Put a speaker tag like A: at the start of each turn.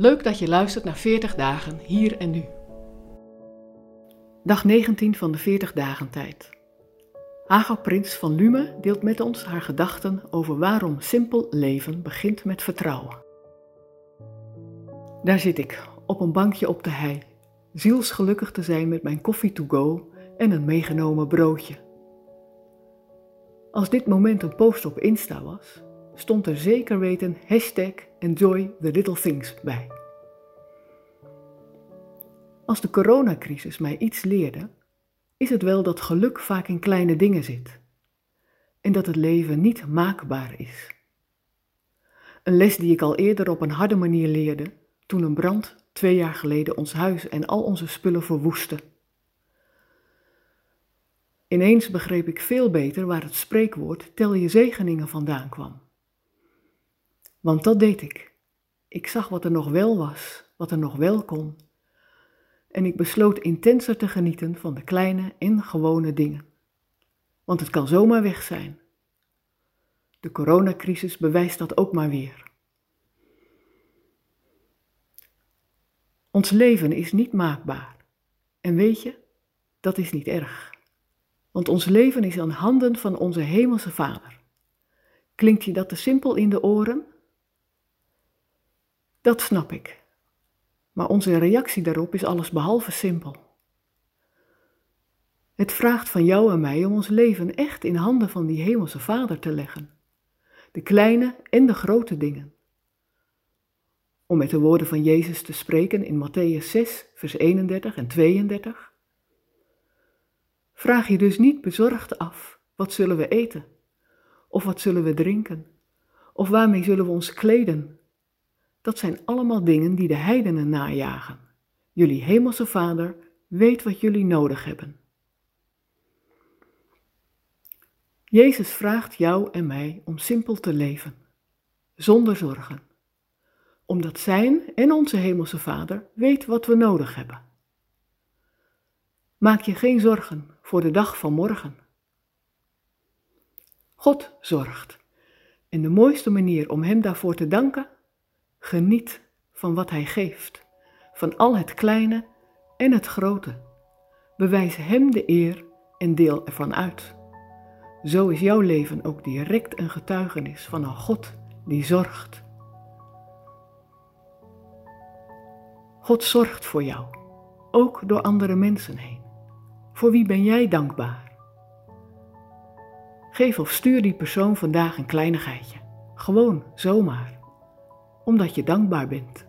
A: Leuk dat je luistert naar 40 dagen hier en nu. Dag 19 van de 40 dagen tijd. Hagar Prins van Lume deelt met ons haar gedachten over waarom simpel leven begint met vertrouwen. Daar zit ik, op een bankje op de hei, zielsgelukkig te zijn met mijn koffie to go en een meegenomen broodje. Als dit moment een post op Insta was, stond er zeker weten hashtag enjoy the little things bij. Als de coronacrisis mij iets leerde, is het wel dat geluk vaak in kleine dingen zit en dat het leven niet maakbaar is. Een les die ik al eerder op een harde manier leerde toen een brand twee jaar geleden ons huis en al onze spullen verwoestte. Ineens begreep ik veel beter waar het spreekwoord tel je zegeningen vandaan kwam. Want dat deed ik. Ik zag wat er nog wel was, wat er nog wel kon. En ik besloot intenser te genieten van de kleine en gewone dingen. Want het kan zomaar weg zijn. De coronacrisis bewijst dat ook maar weer. Ons leven is niet maakbaar. En weet je, dat is niet erg. Want ons leven is aan handen van onze Hemelse Vader. Klinkt je dat te simpel in de oren? Dat snap ik. Maar onze reactie daarop is alles behalve simpel. Het vraagt van jou en mij om ons leven echt in handen van die Hemelse Vader te leggen. De kleine en de grote dingen. Om met de woorden van Jezus te spreken in Matthäus 6, vers 31 en 32. Vraag je dus niet bezorgd af, wat zullen we eten? Of wat zullen we drinken? Of waarmee zullen we ons kleden? Dat zijn allemaal dingen die de heidenen najagen. Jullie hemelse Vader weet wat jullie nodig hebben. Jezus vraagt jou en mij om simpel te leven, zonder zorgen, omdat Zijn en onze Hemelse Vader weet wat we nodig hebben. Maak je geen zorgen voor de dag van morgen. God zorgt. En de mooiste manier om Hem daarvoor te danken Geniet van wat Hij geeft, van al het kleine en het grote. Bewijs Hem de eer en deel ervan uit. Zo is jouw leven ook direct een getuigenis van een God die zorgt. God zorgt voor jou, ook door andere mensen heen. Voor wie ben jij dankbaar? Geef of stuur die persoon vandaag een kleinigheidje. Gewoon, zomaar omdat je dankbaar bent.